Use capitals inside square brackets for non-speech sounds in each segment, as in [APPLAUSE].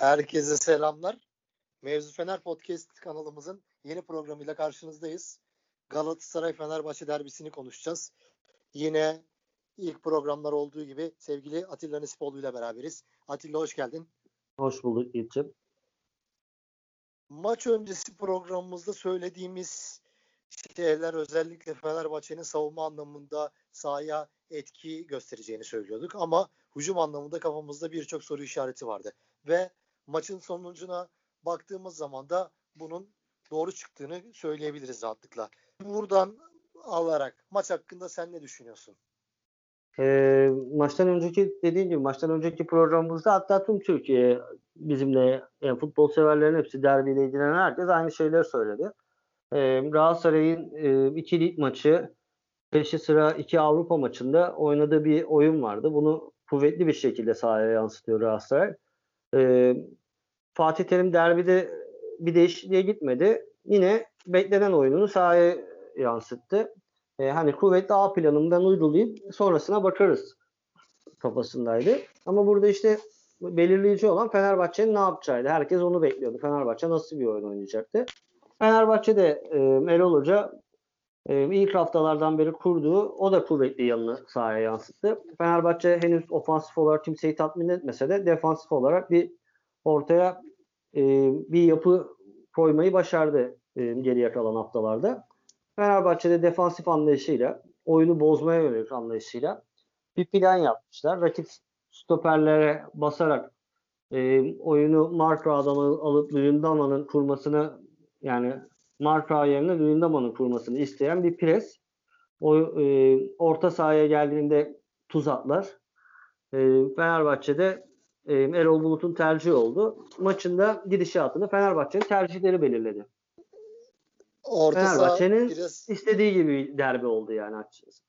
Herkese selamlar. Mevzu Fener Podcast kanalımızın yeni programıyla karşınızdayız. Galatasaray Fenerbahçe derbisini konuşacağız. Yine ilk programlar olduğu gibi sevgili Atilla Nesipoğlu ile beraberiz. Atilla hoş geldin. Hoş bulduk Yiğit'ciğim. Maç öncesi programımızda söylediğimiz şeyler özellikle Fenerbahçe'nin savunma anlamında sahaya etki göstereceğini söylüyorduk ama hücum anlamında kafamızda birçok soru işareti vardı. Ve maçın sonucuna baktığımız zaman da bunun doğru çıktığını söyleyebiliriz rahatlıkla. Buradan alarak maç hakkında sen ne düşünüyorsun? E, maçtan önceki dediğim gibi maçtan önceki programımızda hatta tüm Türkiye bizimle yani futbol severlerin hepsi derbiyle ilgilenen herkes aynı şeyleri söyledi. E, Galatasaray'ın e, iki lig maçı peşi sıra iki Avrupa maçında oynadığı bir oyun vardı. Bunu kuvvetli bir şekilde sahaya yansıtıyor Galatasaray. E, Fatih Terim derbide bir değişikliğe gitmedi. Yine beklenen oyununu sahaya yansıttı. E, hani kuvvetli A planımdan uygulayıp sonrasına bakarız kafasındaydı. Ama burada işte belirleyici olan Fenerbahçe'nin ne yapacağıydı. Herkes onu bekliyordu. Fenerbahçe nasıl bir oyun oynayacaktı. Fenerbahçe de e, Erol Hoca e, ilk haftalardan beri kurduğu o da kuvvetli yanını sahaya yansıttı. Fenerbahçe henüz ofansif olarak kimseyi tatmin etmese de defansif olarak bir ortaya e, bir yapı koymayı başardı e, geriye kalan haftalarda. Fenerbahçe'de defansif anlayışıyla, oyunu bozmaya yönelik anlayışıyla bir plan yapmışlar. Rakip stoperlere basarak e, oyunu Marka'dan alıp Luyendama'nın kurmasını yani Marka yerine Luyendama'nın kurmasını isteyen bir pres. O, e, orta sahaya geldiğinde tuz atlar. E, Fenerbahçe'de e, Erol Bulut'un tercihi oldu. Maçında gidişatını Fenerbahçe'nin tercihleri belirledi. Orta Fenerbahçe'nin pres... istediği gibi derbi oldu yani açıkçası.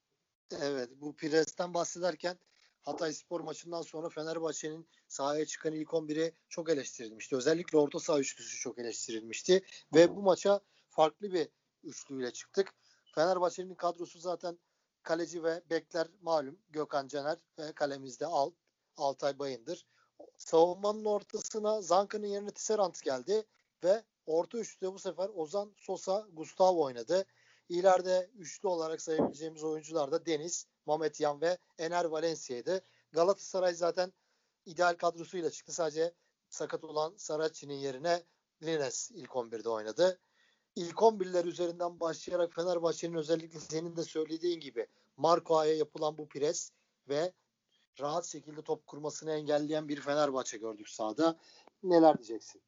Evet bu presten bahsederken Hatay Spor maçından sonra Fenerbahçe'nin sahaya çıkan ilk 11'i çok eleştirilmişti. Özellikle orta saha üçlüsü çok eleştirilmişti. Ve bu maça farklı bir üçlüyle çıktık. Fenerbahçe'nin kadrosu zaten kaleci ve bekler malum. Gökhan Caner ve kalemizde Alt, Altay Bayındır. Savunmanın ortasına Zanka'nın yerine Tisserant geldi ve orta üçlüde bu sefer Ozan, Sosa, Gustavo oynadı. İleride üçlü olarak sayabileceğimiz oyuncular da Deniz, Mehmet Yan ve Ener Valencia'ydı. Galatasaray zaten ideal kadrosuyla çıktı. Sadece sakat olan Saracchi'nin yerine Lines ilk 11'de oynadı. İlk 11'ler üzerinden başlayarak Fenerbahçe'nin özellikle senin de söylediğin gibi Marco'ya yapılan bu pres ve rahat şekilde top kurmasını engelleyen bir Fenerbahçe gördük sahada. Neler diyeceksin?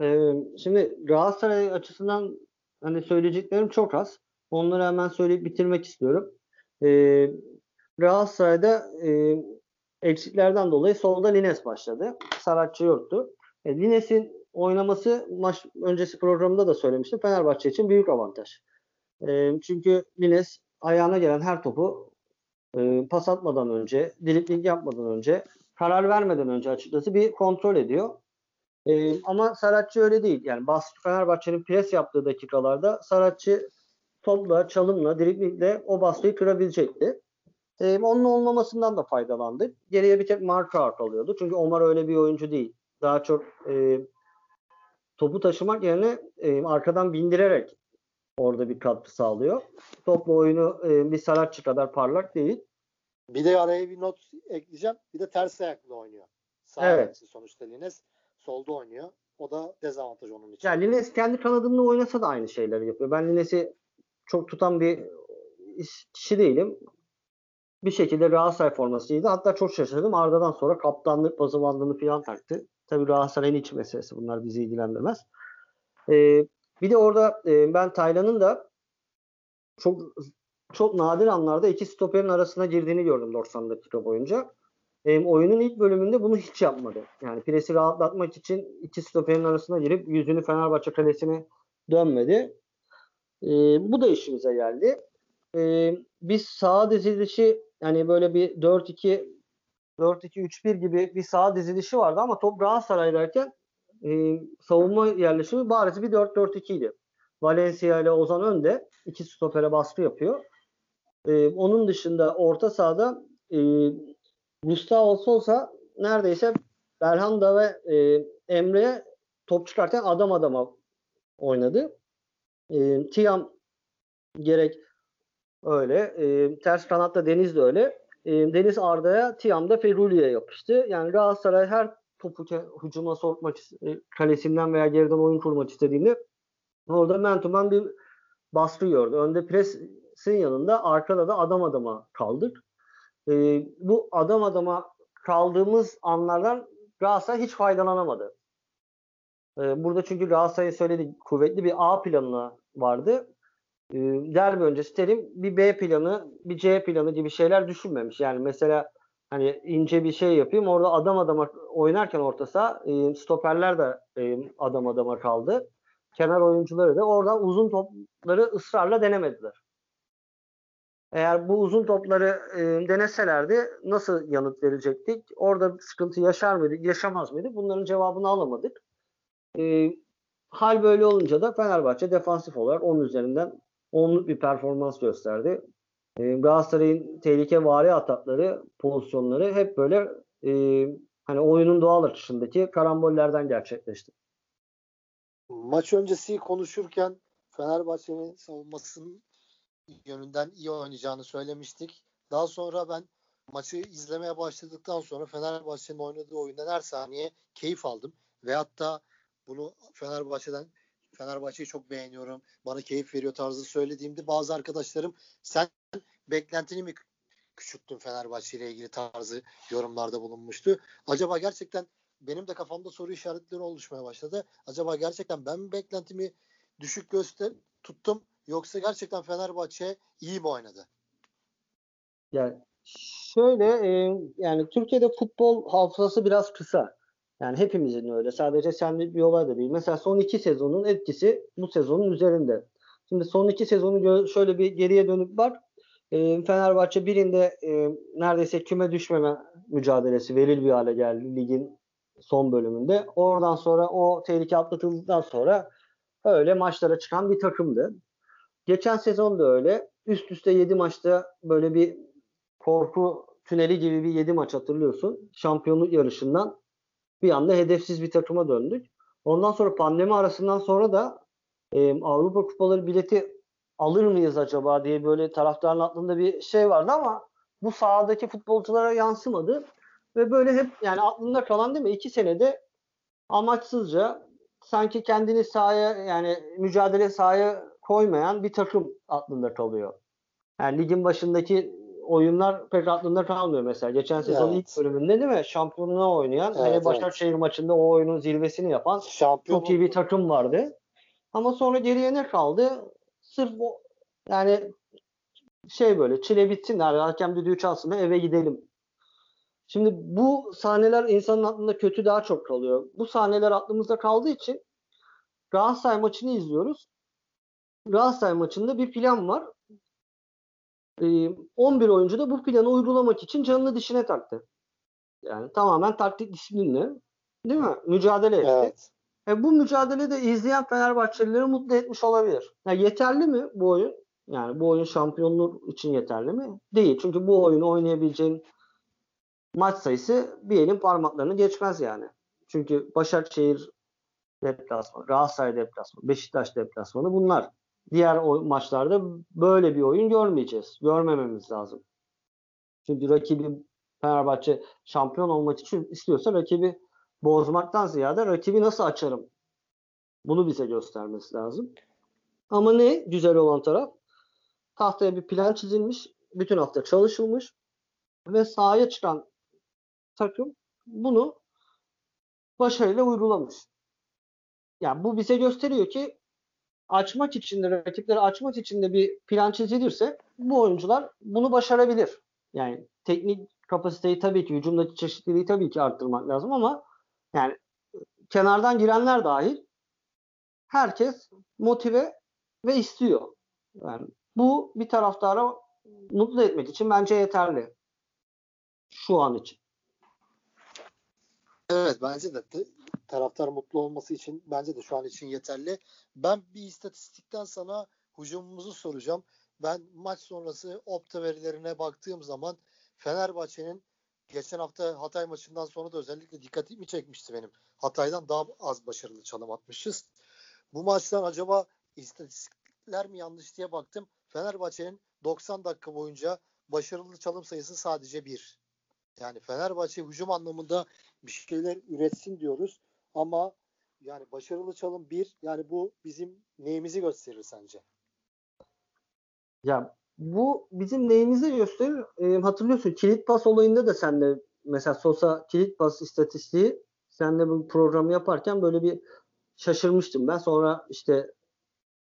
Ee, şimdi Galatasaray açısından hani söyleyeceklerim çok az. Onları hemen söyleyip bitirmek istiyorum. Ee, Galatasaray'da e, eksiklerden dolayı solda Lines başladı. Saratçı yoktu. E, Lines'in oynaması maç öncesi programda da söylemiştim. Fenerbahçe için büyük avantaj. E, çünkü Lines ayağına gelen her topu e, pas atmadan önce, dribling yapmadan önce, karar vermeden önce açıkçası bir kontrol ediyor. E, ama Saratçı öyle değil. Yani baskı Fenerbahçe'nin pres yaptığı dakikalarda Saratçı topla, çalımla, driblingle o baskıyı kırabilecekti. E, onun olmamasından da faydalandık. Geriye bir tek Marka kalıyordu. Çünkü Omar öyle bir oyuncu değil. Daha çok e, topu taşımak yerine e, arkadan bindirerek orada bir katkı sağlıyor. Topla oyunu e, bir Saratçı kadar parlak değil. Bir de araya bir not ekleyeceğim. Bir de ters ayaklı oynuyor. Sağ evet. sonuçta Lines solda oynuyor. O da dezavantaj onun için. Yani Lines kendi kanadında oynasa da aynı şeyleri yapıyor. Ben Lines'i çok tutan bir kişi değilim. Bir şekilde Galatasaray formasıydı. Hatta çok şaşırdım. Arda'dan sonra kaptanlık bazı falan taktı. Tabii Galatasaray'ın iç meselesi. Bunlar bizi ilgilendirmez. Ee, bir de orada e, ben Taylan'ın da çok çok nadir anlarda iki stoperin arasına girdiğini gördüm 90 dakika boyunca. E, oyunun ilk bölümünde bunu hiç yapmadı. Yani presi rahatlatmak için iki stoperin arasına girip yüzünü Fenerbahçe kalesine dönmedi. E, bu da işimize geldi. E, biz sağ dizilişi yani böyle bir 4-2 4-2-3-1 gibi bir sağ dizilişi vardı ama top Galatasaray'dayken e, savunma yerleşimi bariz bir 4-4-2 idi. Valencia ile Ozan önde. iki stopere baskı yapıyor. E, onun dışında orta sahada e, Gustavo Sousa neredeyse Belhanda ve e, Emre top çıkarken adam adama oynadı. E, Tiam gerek öyle. E, ters kanatta Deniz de öyle. E, Deniz Arda'ya Tiam'da Feruli'ye yapıştı. Yani Galatasaray her topu hücuma sokmak e, kalesinden veya geriden oyun kurmak istediğinde orada mentuman bir baskı gördü. Önde presin yanında arkada da adam adama kaldık. E, bu adam adama kaldığımız anlardan Galatasaray hiç faydalanamadı. E, burada çünkü Galatasaray'ın söylediği kuvvetli bir A planı vardı. E, derbi öncesi Terim bir B planı, bir C planı gibi şeyler düşünmemiş. Yani mesela hani ince bir şey yapayım. Orada adam adama oynarken orta e, stoperler de e, adam adama kaldı. Kenar oyuncuları da orada uzun topları ısrarla denemediler. Eğer bu uzun topları e, deneselerdi nasıl yanıt verecektik? Orada sıkıntı yaşar mıydık, yaşamaz mıydık? Bunların cevabını alamadık. Hal böyle olunca da Fenerbahçe defansif olarak onun üzerinden onluk bir performans gösterdi. E, Galatasaray'ın tehlike vari atakları, pozisyonları hep böyle e, hani oyunun doğal akışındaki karambollerden gerçekleşti. Maç öncesi konuşurken Fenerbahçe'nin savunmasının yönünden iyi oynayacağını söylemiştik. Daha sonra ben maçı izlemeye başladıktan sonra Fenerbahçe'nin oynadığı oyundan her saniye keyif aldım. Ve hatta bunu Fenerbahçe'den Fenerbahçe'yi çok beğeniyorum. Bana keyif veriyor tarzı söylediğimde bazı arkadaşlarım sen beklentini mi küçülttün Fenerbahçe ile ilgili tarzı yorumlarda bulunmuştu. Acaba gerçekten benim de kafamda soru işaretleri oluşmaya başladı. Acaba gerçekten ben mi beklentimi düşük göster tuttum yoksa gerçekten Fenerbahçe iyi mi oynadı? Yani şöyle e, yani Türkiye'de futbol hafızası biraz kısa. Yani hepimizin öyle. Sadece sen bir olay da değil. Mesela son iki sezonun etkisi bu sezonun üzerinde. Şimdi son iki sezonu şöyle bir geriye dönüp bak. E, Fenerbahçe birinde e, neredeyse küme düşmeme mücadelesi veril bir hale geldi ligin son bölümünde. Oradan sonra o tehlike atlatıldıktan sonra öyle maçlara çıkan bir takımdı. Geçen sezon da öyle. Üst üste 7 maçta böyle bir korku tüneli gibi bir 7 maç hatırlıyorsun. Şampiyonluk yarışından bir anda hedefsiz bir takıma döndük. Ondan sonra pandemi arasından sonra da e, Avrupa Kupaları bileti alır mıyız acaba diye böyle taraftarın aklında bir şey vardı ama bu sahadaki futbolculara yansımadı. Ve böyle hep yani aklında kalan değil mi? İki senede amaçsızca sanki kendini sahaya yani mücadele sahaya koymayan bir takım aklında kalıyor. Yani ligin başındaki oyunlar pek aklında kalmıyor mesela. Geçen sezon evet. ilk bölümünde değil mi? Şampiyonluğa oynayan evet, hele Başakşehir evet. maçında o oyunun zirvesini yapan Şampiyon çok iyi bir takım vardı. Ama sonra geriye ne kaldı? Sırf o yani şey böyle çile bitsin yani hakem düdüğü çalsın da eve gidelim. Şimdi bu sahneler insanın aklında kötü daha çok kalıyor. Bu sahneler aklımızda kaldığı için Galatasaray maçını izliyoruz. Galatasaray maçında bir plan var. 11 oyuncu da bu planı uygulamak için canını dişine taktı. Yani tamamen taktik disiplinle değil mi? Mücadele etti. Evet. E, bu mücadelede izleyen Fenerbahçelileri mutlu etmiş olabilir. Yani yeterli mi bu oyun? Yani bu oyun şampiyonluk için yeterli mi? Değil. Çünkü bu oyunu oynayabileceğin maç sayısı bir elin parmaklarını geçmez yani. Çünkü Başakşehir deplasmanı, Galatasaray deplasmanı, Beşiktaş deplasmanı bunlar. Diğer maçlarda böyle bir oyun görmeyeceğiz. Görmememiz lazım. Çünkü rakibi Fenerbahçe şampiyon olmak için istiyorsa rakibi bozmaktan ziyade rakibi nasıl açarım? Bunu bize göstermesi lazım. Ama ne güzel olan taraf? Tahtaya bir plan çizilmiş. Bütün hafta çalışılmış. Ve sahaya çıkan takım bunu başarıyla uygulamış. Yani bu bize gösteriyor ki açmak için de rakipleri açmak için de bir plan çizilirse bu oyuncular bunu başarabilir. Yani teknik kapasiteyi tabii ki hücumdaki çeşitliliği tabii ki arttırmak lazım ama yani kenardan girenler dahil herkes motive ve istiyor. Yani bu bir taraftara mutlu etmek için bence yeterli. Şu an için. Evet bence de taraftar mutlu olması için bence de şu an için yeterli. Ben bir istatistikten sana hücumumuzu soracağım. Ben maç sonrası opta verilerine baktığım zaman Fenerbahçe'nin geçen hafta Hatay maçından sonra da özellikle dikkatimi çekmişti benim. Hatay'dan daha az başarılı çalım atmışız. Bu maçtan acaba istatistikler mi yanlış diye baktım. Fenerbahçe'nin 90 dakika boyunca başarılı çalım sayısı sadece bir. Yani Fenerbahçe hücum anlamında bir şeyler üretsin diyoruz ama yani başarılı çalım bir. Yani bu bizim neyimizi gösterir sence? Ya bu bizim neyimizi gösterir? E, hatırlıyorsun kilit pas olayında da sen de mesela Sosa kilit pas istatistiği sen de bu programı yaparken böyle bir şaşırmıştım ben. Sonra işte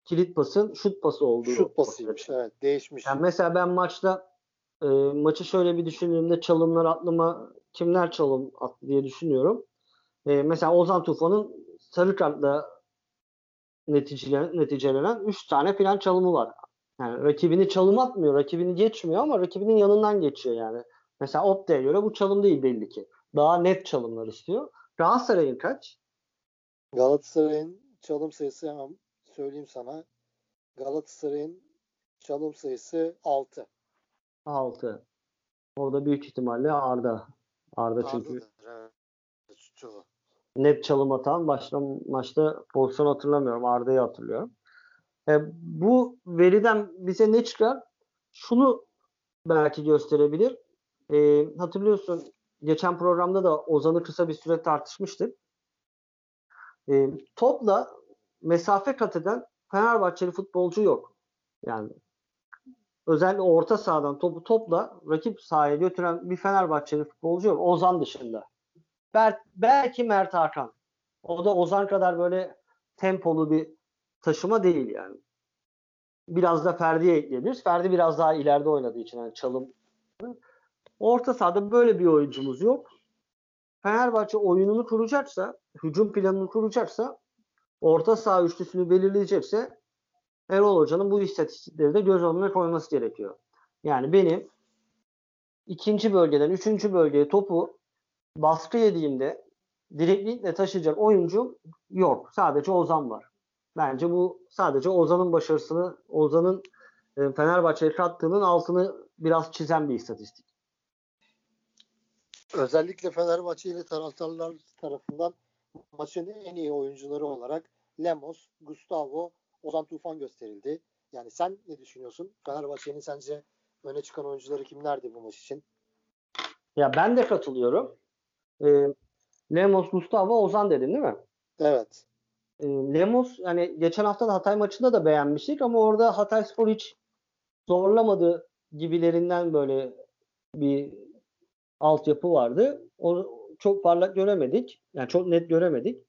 kilit pasın şut pası olduğu. Şut pasıymış evet değişmiş. Yani mesela ben maçta e, maçı şöyle bir düşündüğümde çalımlar atlıma kimler çalım attı diye düşünüyorum. E, mesela Ozan Tufan'ın sarı kartla neticelen, neticelenen 3 tane filan çalımı var. Yani rakibini çalım atmıyor, rakibini geçmiyor ama rakibinin yanından geçiyor yani. Mesela Opta'ya göre bu çalım değil belli ki. Daha net çalımlar istiyor. Galatasaray'ın kaç? Galatasaray'ın çalım sayısı hemen söyleyeyim sana. Galatasaray'ın çalım sayısı 6. 6. Orada büyük ihtimalle Arda. Arda çünkü evet. Net çalım atan başta maçta pozisyon hatırlamıyorum. Arda'yı hatırlıyorum. E, bu veriden bize ne çıkar? Şunu belki gösterebilir. E, hatırlıyorsun geçen programda da Ozan'ı kısa bir süre tartışmıştık. E, topla mesafe kat eden Fenerbahçeli futbolcu yok. Yani özellikle orta sahadan topu topla rakip sahaya götüren bir Fenerbahçeli futbolcu yok. Ozan dışında. Bel belki Mert Hakan. O da Ozan kadar böyle tempolu bir taşıma değil yani. Biraz da Ferdi'ye ekleyebiliriz. Ferdi biraz daha ileride oynadığı için yani çalım. Orta sahada böyle bir oyuncumuz yok. Fenerbahçe oyununu kuracaksa, hücum planını kuracaksa, orta saha üçlüsünü belirleyecekse Erol Hoca'nın bu istatistikleri de göz önüne koyması gerekiyor. Yani benim ikinci bölgeden üçüncü bölgeye topu baskı yediğimde direklikle taşıyacak oyuncu yok. Sadece Ozan var. Bence bu sadece Ozan'ın başarısını, Ozan'ın e, Fenerbahçe'ye kattığının altını biraz çizen bir istatistik. Özellikle Fenerbahçeli taraftarlar tarafından maçın en iyi oyuncuları olarak Lemos, Gustavo, Ozan Tufan gösterildi. Yani sen ne düşünüyorsun? Fenerbahçe'nin sence öne çıkan oyuncuları kimlerdi bu maç için? Ya ben de katılıyorum. Ee, Lemos, Gustavo, Ozan dedin değil mi? Evet. Ee, Lemos yani geçen hafta da Hatay maçında da beğenmiştik ama orada Hatay Spor hiç zorlamadı gibilerinden böyle bir altyapı vardı. Onu çok parlak göremedik. Yani çok net göremedik.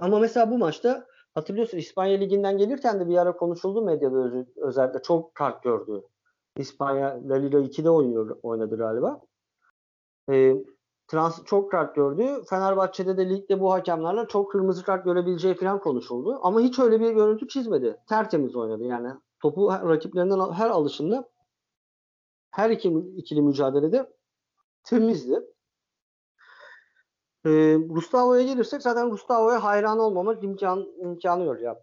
Ama mesela bu maçta hatırlıyorsun İspanya Ligi'nden gelirken de bir ara konuşuldu medyada öz- özellikle çok kart gördü. İspanya La Liga 2'de oynuyor, oynadı galiba. Ee, trans çok kart gördü. Fenerbahçe'de de ligde bu hakemlerle çok kırmızı kart görebileceği falan konuşuldu. Ama hiç öyle bir görüntü çizmedi. Tertemiz oynadı yani. Topu rakiplerinden her alışında her iki ikili mücadelede temizdi. Ee, Gustavo'ya gelirsek zaten Gustavo'ya hayran olmamak imkan, imkanı yok ya.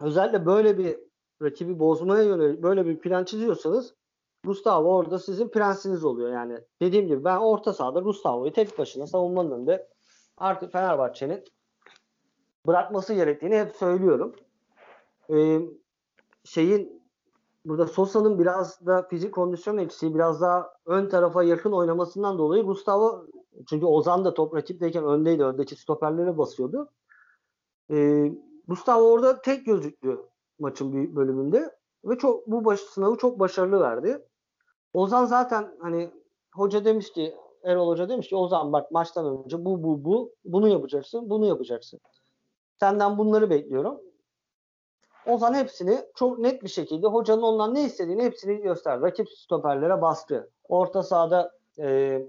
Özellikle böyle bir rakibi bozmaya yönelik böyle bir plan çiziyorsanız Gustavo orada sizin prensiniz oluyor. Yani dediğim gibi ben orta sahada Gustavo'yu tek başına savunmanın önünde artık Fenerbahçe'nin bırakması gerektiğini hep söylüyorum. Ee, şeyin burada Sosa'nın biraz da fizik kondisyon eksiği biraz daha ön tarafa yakın oynamasından dolayı Gustavo çünkü Ozan da top rakipteyken öndeydi. Öndeki stoperlere basıyordu. Ee, Gustavo orada tek gözüktü maçın bir bölümünde ve çok bu baş, sınavı çok başarılı verdi. Ozan zaten hani hoca demiş ki Erol Hoca demiş ki Ozan bak maçtan önce bu bu bu bunu yapacaksın bunu yapacaksın. Senden bunları bekliyorum. Ozan hepsini çok net bir şekilde hocanın ondan ne istediğini hepsini gösterdi. Rakip stoperlere bastı. Orta sahada e,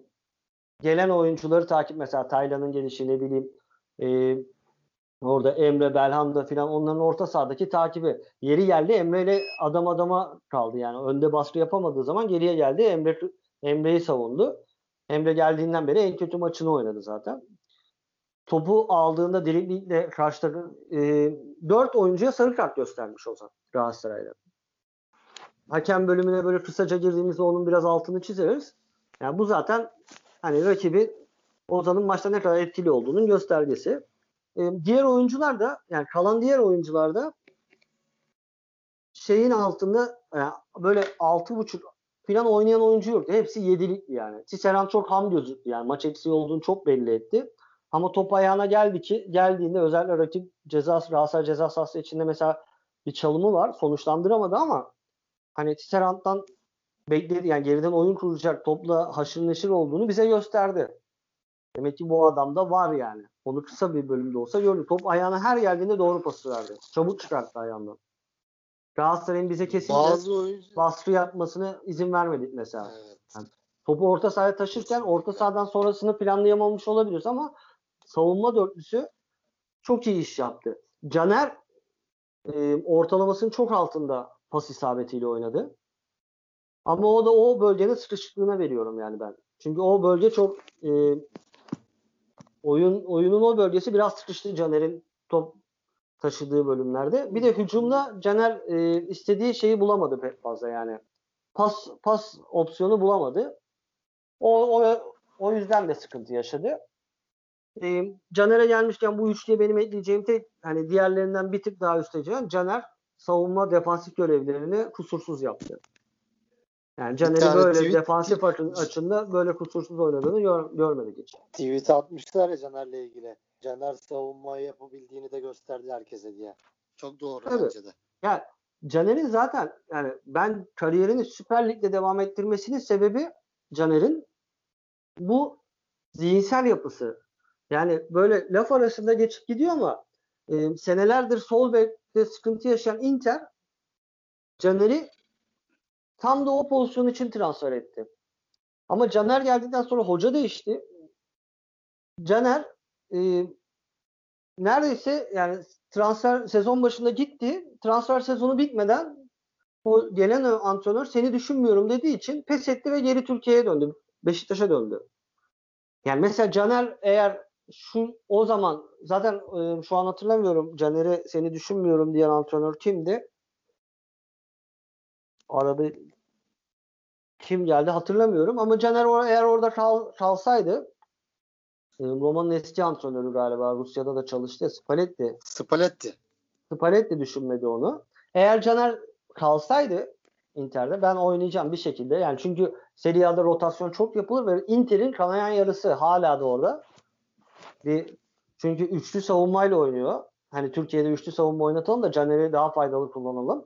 gelen oyuncuları takip mesela Taylan'ın gelişi ne bileyim e, orada Emre Belhanda filan onların orta sahadaki takibi. Yeri geldi Emre ile adam adama kaldı yani önde baskı yapamadığı zaman geriye geldi Emre Emre'yi savundu. Emre geldiğinden beri en kötü maçını oynadı zaten. Topu aldığında direklikle karşı e, 4 oyuncuya sarı kart göstermiş Ozan Galatasaray'da. Hakem bölümüne böyle kısaca girdiğimizde onun biraz altını çizeriz. Yani bu zaten hani rakibi Ozan'ın maçta ne kadar etkili olduğunun göstergesi. E, diğer oyuncular da yani kalan diğer oyuncular da şeyin altında yani böyle altı buçuk falan oynayan oyuncu yoktu. Hepsi yedilik yani. Tisserand çok ham gözüktü yani. Maç eksiği olduğunu çok belli etti. Ama top ayağına geldi ki geldiğinde özellikle rakip ceza Galatasaray ceza sahası içinde mesela bir çalımı var. Sonuçlandıramadı ama hani Tisserand'dan bekledi yani geriden oyun kuracak topla haşır neşir olduğunu bize gösterdi. Demek ki bu adamda var yani. Onu kısa bir bölümde olsa gördük. Top ayağına her geldiğinde doğru pası verdi. Çabuk çıkarttı ayağından. Galatasaray'ın bize kesinlikle Bazı oyuncu... baskı yapmasını izin vermedik mesela. Evet. Yani topu orta sahaya taşırken orta sahadan sonrasını planlayamamış olabiliriz ama savunma dörtlüsü çok iyi iş yaptı. Caner e, ortalamasının çok altında pas isabetiyle oynadı. Ama o da o bölgenin sıkışıklığına veriyorum yani ben. Çünkü o bölge çok e, oyun oyunun o bölgesi biraz sıkıştı Caner'in top taşıdığı bölümlerde. Bir de hücumda Caner e, istediği şeyi bulamadı pek fazla yani. Pas pas opsiyonu bulamadı. O o o yüzden de sıkıntı yaşadı. E, Caner'e gelmişken bu üçlüye benim ekleyeceğim tek hani diğerlerinden bir tık daha üsteceğim. Caner savunma defansif görevlerini kusursuz yaptı. Yani Caner'i böyle tweet, defansif açında böyle kusursuz oynadığını gör, görmedik hiç. Tweet atmışlar ya Caner'le ilgili. Caner savunmayı yapabildiğini de gösterdi herkese diye. Çok doğru evet. bence de. Yani Caner'in zaten yani ben kariyerini Süper Lig'de devam ettirmesinin sebebi Caner'in bu zihinsel yapısı. Yani böyle laf arasında geçip gidiyor ama e, senelerdir sol bekte sıkıntı yaşayan Inter Caner'i tam da o pozisyon için transfer etti. Ama Caner geldikten sonra hoca değişti. Caner e, neredeyse yani transfer sezon başında gitti. Transfer sezonu bitmeden o gelen antrenör seni düşünmüyorum dediği için pes etti ve geri Türkiye'ye döndü. Beşiktaş'a döndü. Yani mesela Caner eğer şu o zaman zaten e, şu an hatırlamıyorum Caner'i seni düşünmüyorum diyen antrenör kimdi? Arada kim geldi hatırlamıyorum ama Caner or eğer orada kal kalsaydı e, Roma'nın eski antrenörü galiba Rusya'da da çalıştı. Spalletti. Spalletti. Spalletti düşünmedi onu. Eğer Caner kalsaydı Inter'de ben oynayacağım bir şekilde. Yani çünkü Serie A'da rotasyon çok yapılır ve Inter'in kanayan yarısı hala da orada. Bir çünkü üçlü savunmayla oynuyor. Hani Türkiye'de üçlü savunma oynatalım da Caner'i daha faydalı kullanalım.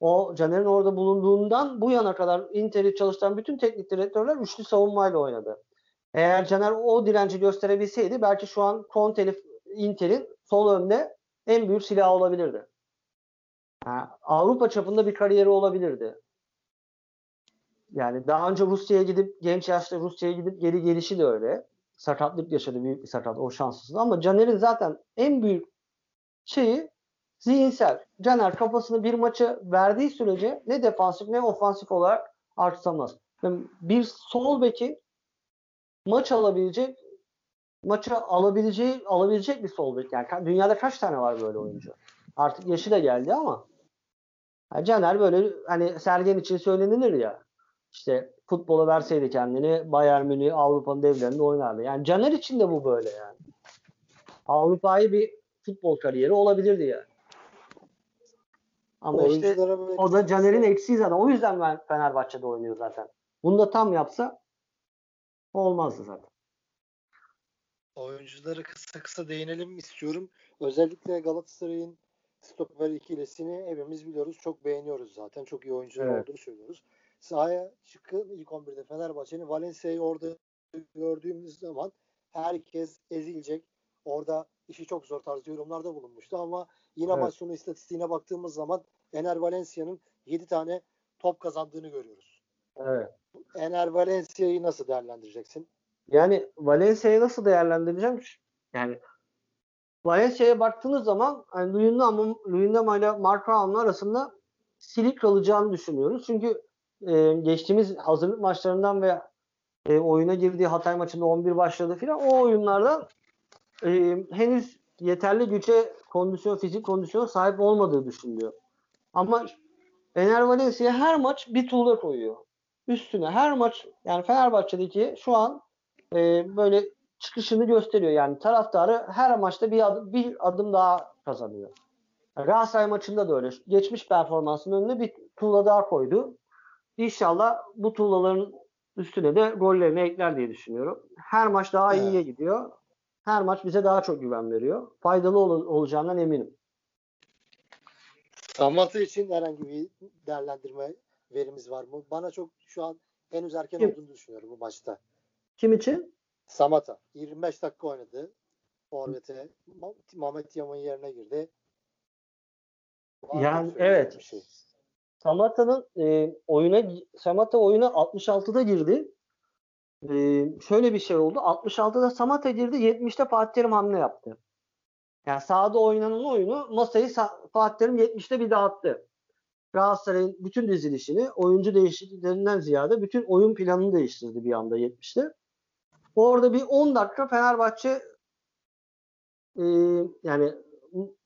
O Caner'in orada bulunduğundan bu yana kadar Inter'i çalıştıran bütün teknik direktörler üçlü savunmayla oynadı. Eğer Caner o direnci gösterebilseydi belki şu an Conte'li Inter'in sol önde en büyük silahı olabilirdi. Ha, Avrupa çapında bir kariyeri olabilirdi. Yani daha önce Rusya'ya gidip genç yaşta Rusya'ya gidip geri gelişi de öyle. Sakatlık yaşadı büyük bir sakat o şanssız. Ama Caner'in zaten en büyük şeyi zihinsel. Caner kafasını bir maça verdiği sürece ne defansif ne ofansif olarak artsamaz. Bir sol beki maç alabilecek maçı alabileceği alabilecek bir sol bek. Yani dünyada kaç tane var böyle oyuncu? Artık yaşı da geldi ama yani Caner böyle hani Sergen için söylenilir ya işte futbola verseydi kendini Bayern Münih Avrupa'nın devlerinde oynardı. Yani Caner için de bu böyle yani. Avrupa'yı bir futbol kariyeri olabilirdi yani. Ama işte o da Caner'in eksiği zaten. O yüzden ben Fenerbahçe'de oynuyor zaten. Bunu da tam yapsa olmazdı zaten. Oyuncuları kısa kısa değinelim istiyorum. Özellikle Galatasaray'ın stoper ikilesini hepimiz biliyoruz. Çok beğeniyoruz zaten. Çok iyi oyuncular evet. olduğunu söylüyoruz. Sahaya çıkın ilk 11'de Fenerbahçe'nin Valencia'yı orada gördüğümüz zaman herkes ezilecek. Orada işi çok zor tarzı yorumlarda bulunmuştu ama yine evet. maç sonu istatistiğine baktığımız zaman Ener Valencia'nın 7 tane top kazandığını görüyoruz. Evet. Ener Valencia'yı nasıl değerlendireceksin? Yani Valencia'yı nasıl değerlendireceğim? Yani Valencia'ya baktığınız zaman hani Luyendama, Luyendama ile Marco arasında silik kalacağını düşünüyoruz. Çünkü e, geçtiğimiz hazırlık maçlarından ve e, oyuna girdiği Hatay maçında 11 başladı filan o oyunlardan e, henüz yeterli güce kondisyon, fizik kondisyona sahip olmadığı düşünülüyor. Ama Ener Valencia her maç bir tuğla koyuyor. Üstüne her maç yani Fenerbahçe'deki şu an e, böyle çıkışını gösteriyor. Yani taraftarı her maçta bir adım, bir adım daha kazanıyor. Galatasaray maçında da öyle. Geçmiş performansının önüne bir tuğla daha koydu. İnşallah bu tuğlaların üstüne de gollerini ekler diye düşünüyorum. Her maç daha Evet. iyiye gidiyor. Her maç bize daha çok güven veriyor. Faydalı ol- olacağından eminim. Samata için herhangi bir değerlendirme verimiz var mı? Bana çok şu an henüz erken Kim? olduğunu düşünüyorum bu maçta. Kim için? Samata 25 dakika oynadı. Forvet'e Mehmet Yaman yerine girdi. Var Yani, evet. Şey? Samata'nın e, oyuna Samata oyuna 66'da girdi. E, şöyle bir şey oldu. 66'da Samata girdi. 70'te Fatih Terim hamle yaptı. Yani sahada oynanan oyunu masayı Sa- Fatih Terim 70'te bir dağıttı. Galatasaray'ın bütün dizilişini oyuncu değişikliklerinden ziyade bütün oyun planını değiştirdi bir anda 70'te. Orada bir 10 dakika Fenerbahçe e, yani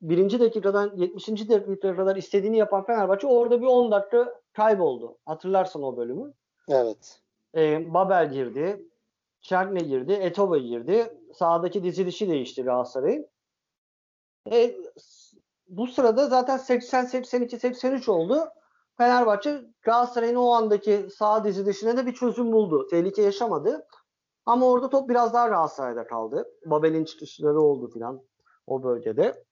birinci dakikadan 70. dakikaya kadar istediğini yapan Fenerbahçe orada bir 10 dakika kayboldu. Hatırlarsın o bölümü. Evet. E, Babel girdi. Çerkne girdi. Etobo girdi. Sağdaki dizilişi değişti Galatasaray'ın. E, bu sırada zaten 80, 82, 83 oldu. Fenerbahçe Galatasaray'ın o andaki sağ dizilişine de bir çözüm buldu. Tehlike yaşamadı. Ama orada top biraz daha Galatasaray'da kaldı. Babel'in çıkışları oldu filan o bölgede.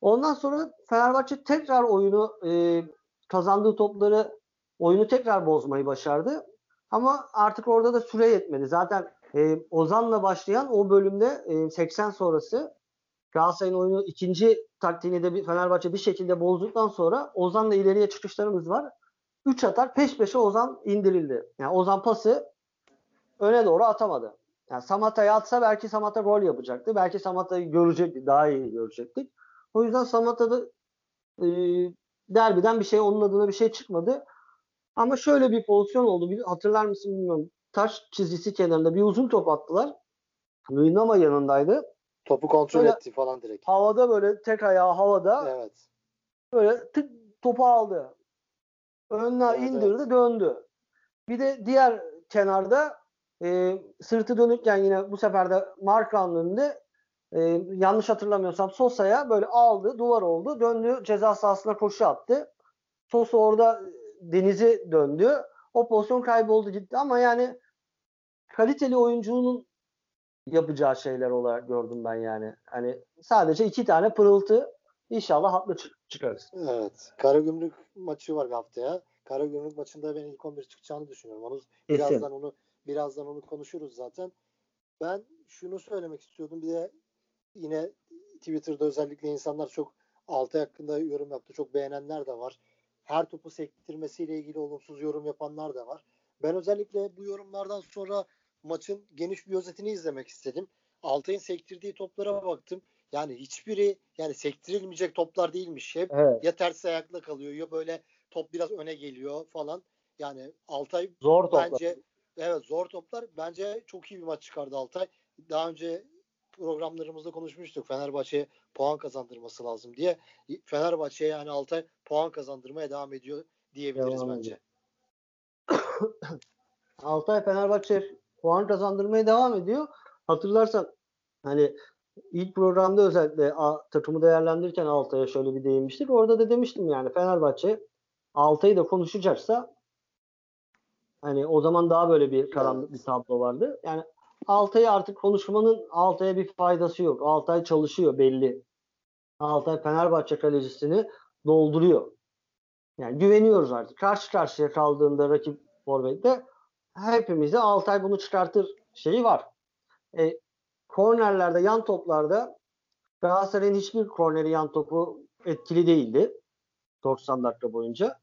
Ondan sonra Fenerbahçe tekrar oyunu e, kazandığı topları oyunu tekrar bozmayı başardı. Ama artık orada da süre yetmedi. Zaten e, Ozan'la başlayan o bölümde e, 80 sonrası Galatasaray'ın oyunu ikinci taktiğini de bir Fenerbahçe bir şekilde bozduktan sonra Ozan'la ileriye çıkışlarımız var. 3 atar peş peşe Ozan indirildi. Yani Ozan pası öne doğru atamadı. Yani Samata'ya atsa belki Samata gol yapacaktı. Belki Samata'yı görecektik. Daha iyi görecektik. O yüzden Samata'da e, derbiden bir şey onun adına bir şey çıkmadı. Ama şöyle bir pozisyon oldu. Hatırlar mısın bilmiyorum. Taş çizgisi kenarında bir uzun top attılar. Luyendama yanındaydı. Topu kontrol Böyle- etti falan direkt. Havada böyle tek ayağı havada Evet. böyle tık topu aldı. Önüne Evet, indirdi evet. döndü. Bir de diğer kenarda e, sırtı dönükken yine bu sefer de Markan'ın önünde e, yanlış hatırlamıyorsam Sosa'ya böyle aldı duvar oldu döndü ceza sahasına koşu attı. Sosa orada denizi döndü. O pozisyon kayboldu gitti ama yani kaliteli oyuncunun yapacağı şeyler olarak gördüm ben yani. Hani sadece iki tane pırıltı inşallah haklı çık- çıkarız. Evet. Karagümrük maçı var haftaya. Karagümrük maçında ben ilk 11 çıkacağını düşünüyorum. Onu Kesin. birazdan onu birazdan onu konuşuruz zaten. Ben şunu söylemek istiyordum. Bir de yine Twitter'da özellikle insanlar çok Altay hakkında yorum yaptı. Çok beğenenler de var. Her topu sektirmesiyle ilgili olumsuz yorum yapanlar da var. Ben özellikle bu yorumlardan sonra maçın geniş bir özetini izlemek istedim. Altay'ın sektirdiği toplara baktım. Yani hiçbiri yani sektirilmeyecek toplar değilmiş. Hep Evet. ya ters ayakla kalıyor ya böyle top biraz öne geliyor falan. Yani Altay Zor toplar. bence evet zor toplar. Bence çok iyi bir maç çıkardı Altay. Daha önce programlarımızda konuşmuştuk. Fenerbahçe'ye puan kazandırması lazım diye. Fenerbahçe'ye yani Altay puan kazandırmaya devam ediyor diyebiliriz Devam bence. [COUGHS] Altay Fenerbahçe puan kazandırmaya devam ediyor. Hatırlarsan hani ilk programda özellikle a, takımı değerlendirirken Altay'a şöyle bir değinmiştik. Orada da demiştim yani Fenerbahçe Altay'ı da konuşacaksa hani o zaman daha böyle bir karanlık bir tablo vardı. Yani Altay'ı artık konuşmanın Altay'a bir faydası yok. Altay çalışıyor belli. Altay Fenerbahçe kalecisini dolduruyor. Yani güveniyoruz artık. Karşı karşıya kaldığında rakip forvette hepimize Altay bunu çıkartır şeyi var. E, kornerlerde, yan toplarda Galatasaray'ın hiçbir korneri yan topu etkili değildi. 90 dakika boyunca.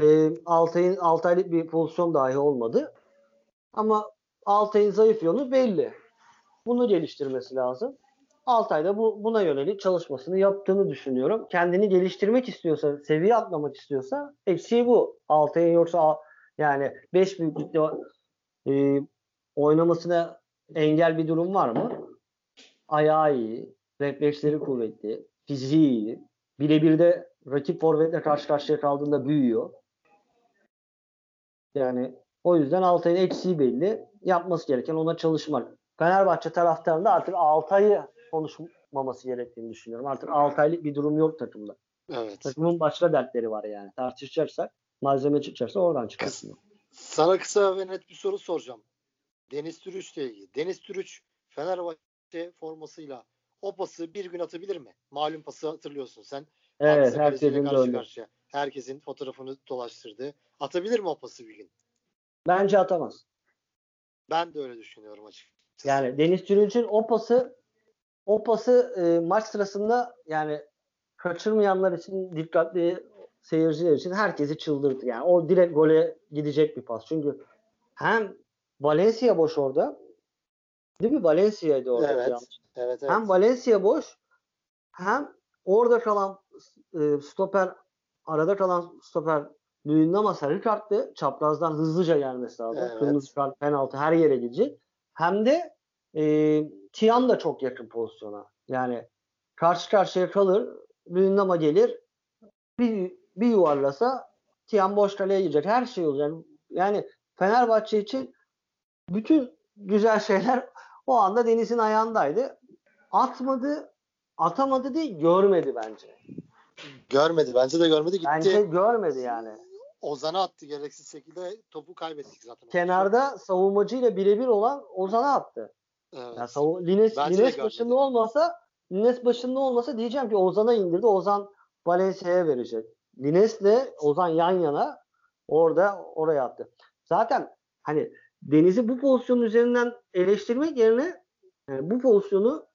E, Altay'ın Altay'lık bir pozisyon dahi olmadı. Ama Altay'ın zayıf yönü belli. Bunu geliştirmesi lazım. Altay da bu, buna yönelik çalışmasını yaptığını düşünüyorum. Kendini geliştirmek istiyorsa, seviye atlamak istiyorsa eksiği bu. Altay'ın yoksa yani 5 büyüklükte e, oynamasına engel bir durum var mı? Ayağı iyi, refleksleri kuvvetli, fiziği iyi. Birebir de rakip forvetle karşı karşıya kaldığında büyüyor. Yani O yüzden Altay'ın eksiği belli. Yapması gereken ona çalışmak. Fenerbahçe taraftarında artık Altay'ı konuşmaması gerektiğini düşünüyorum. Artık Altay'lık bir durum yok takımda. Evet. Takımın başka dertleri var yani. Tartışacaksak malzeme çıkacaksa oradan çıkarsın. Sana kısa ve net bir soru soracağım. Deniz Türüç ile ilgili. Deniz Türüç Fenerbahçe formasıyla o pası bir gün atabilir mi? Malum pası hatırlıyorsun sen. Evet herkesin karşı karşıya. Herkesin fotoğrafını dolaştırdı. Atabilir mi o pası bir gün? Bence atamaz. Ben de öyle düşünüyorum açıkçası. Yani Deniz Türüç'ün o pası o pası e, maç sırasında yani kaçırmayanlar için dikkatli seyirciler için herkesi çıldırdı. Yani o direkt gole gidecek bir pas. Çünkü hem Valencia boş orada. Değil mi? Valencia'ydı orada. Evet. Evet evet. Hem Valencia boş hem orada kalan e, stoper arada kalan stoper Sarı kartlı çaprazdan hızlıca gelmesi lazım. Evet. Kırmızı kart penaltı her yere gidecek. Hem de e, Tiam da çok yakın pozisyona. Yani karşı karşıya kalır Luyendama gelir bir, bir yuvarlasa Tiam boş kaleye girecek. Her şey olacak. Yani, yani Fenerbahçe için bütün güzel şeyler [LAUGHS] o anda Deniz'in ayağındaydı. Atmadı, atamadı değil, görmedi bence. Görmedi. Bence de görmedi. Gitti. Bence görmedi yani. Ozan'a attı gereksiz şekilde. Topu kaybettik zaten. Kenarda savunmacıyla birebir olan Ozan'a attı. Evet. Yani savu- Lines, Bence Lines başında olmasa Lines başında olmasa diyeceğim ki Ozan'a indirdi. Ozan Valencia'ya verecek. Lines'le Ozan yan yana orada oraya attı. Zaten hani Deniz'i bu pozisyonun üzerinden eleştirmek yerine yani bu pozisyonu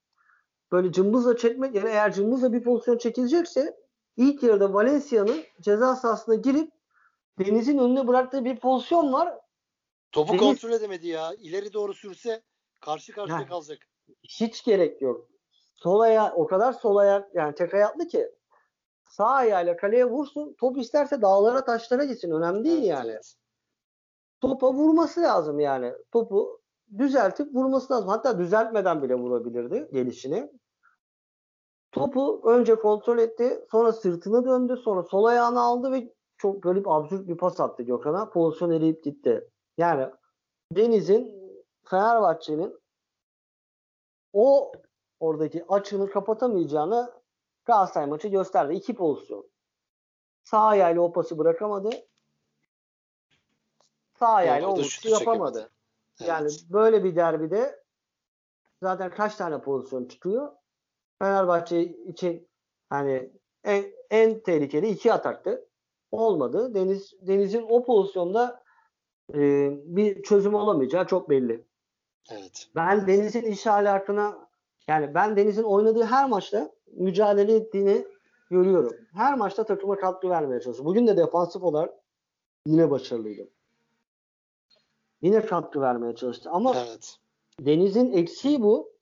böyle cımbızla çekmek yerine eğer cımbızla bir pozisyon çekilecekse ilk yarıda Valencia'nın ceza sahasına girip Deniz'in önüne bıraktığı bir pozisyon var. Topu Deniz- kontrol edemedi ya. İleri doğru sürse karşı karşıya Yani. kalacak. hiç gerek yok. Sol ayağı o kadar sol ayak yani tek ayaklı ki sağ ayağıyla kaleye vursun. Top isterse dağlara taşlara gitsin. Önemli değil Evet, yani. Topa vurması lazım yani. Topu düzeltip vurması lazım. Hatta düzeltmeden bile vurabilirdi gelişini. Topu önce kontrol etti. Sonra sırtını döndü. Sonra sol ayağını aldı ve çok garip absürt bir pas attı Gökhan'a. Pozisyon eriyip gitti. Yani Deniz'in Fenerbahçe'nin o oradaki açığını kapatamayacağını Galatasaray maçı gösterdi. İki pozisyon. Sağ ayağıyla o pası bırakamadı. Sağ ayağıyla o şutu çekemedi. yapamadı. Evet. Yani böyle bir derbide zaten kaç tane pozisyon çıkıyor? Fenerbahçe için hani en, en tehlikeli iki ataktı. Olmadı. Deniz Deniz'in o pozisyonda e, bir çözüm olamayacağı çok belli. evet. Ben Deniz'in iş ahlakına yani ben Deniz'in oynadığı her maçta mücadele ettiğini görüyorum. Her maçta takıma katkı vermeye çalışıyor. Bugün de defansif olarak yine başarılıydı. Yine katkı vermeye çalıştı. Ama Evet. Deniz'in eksiği bu.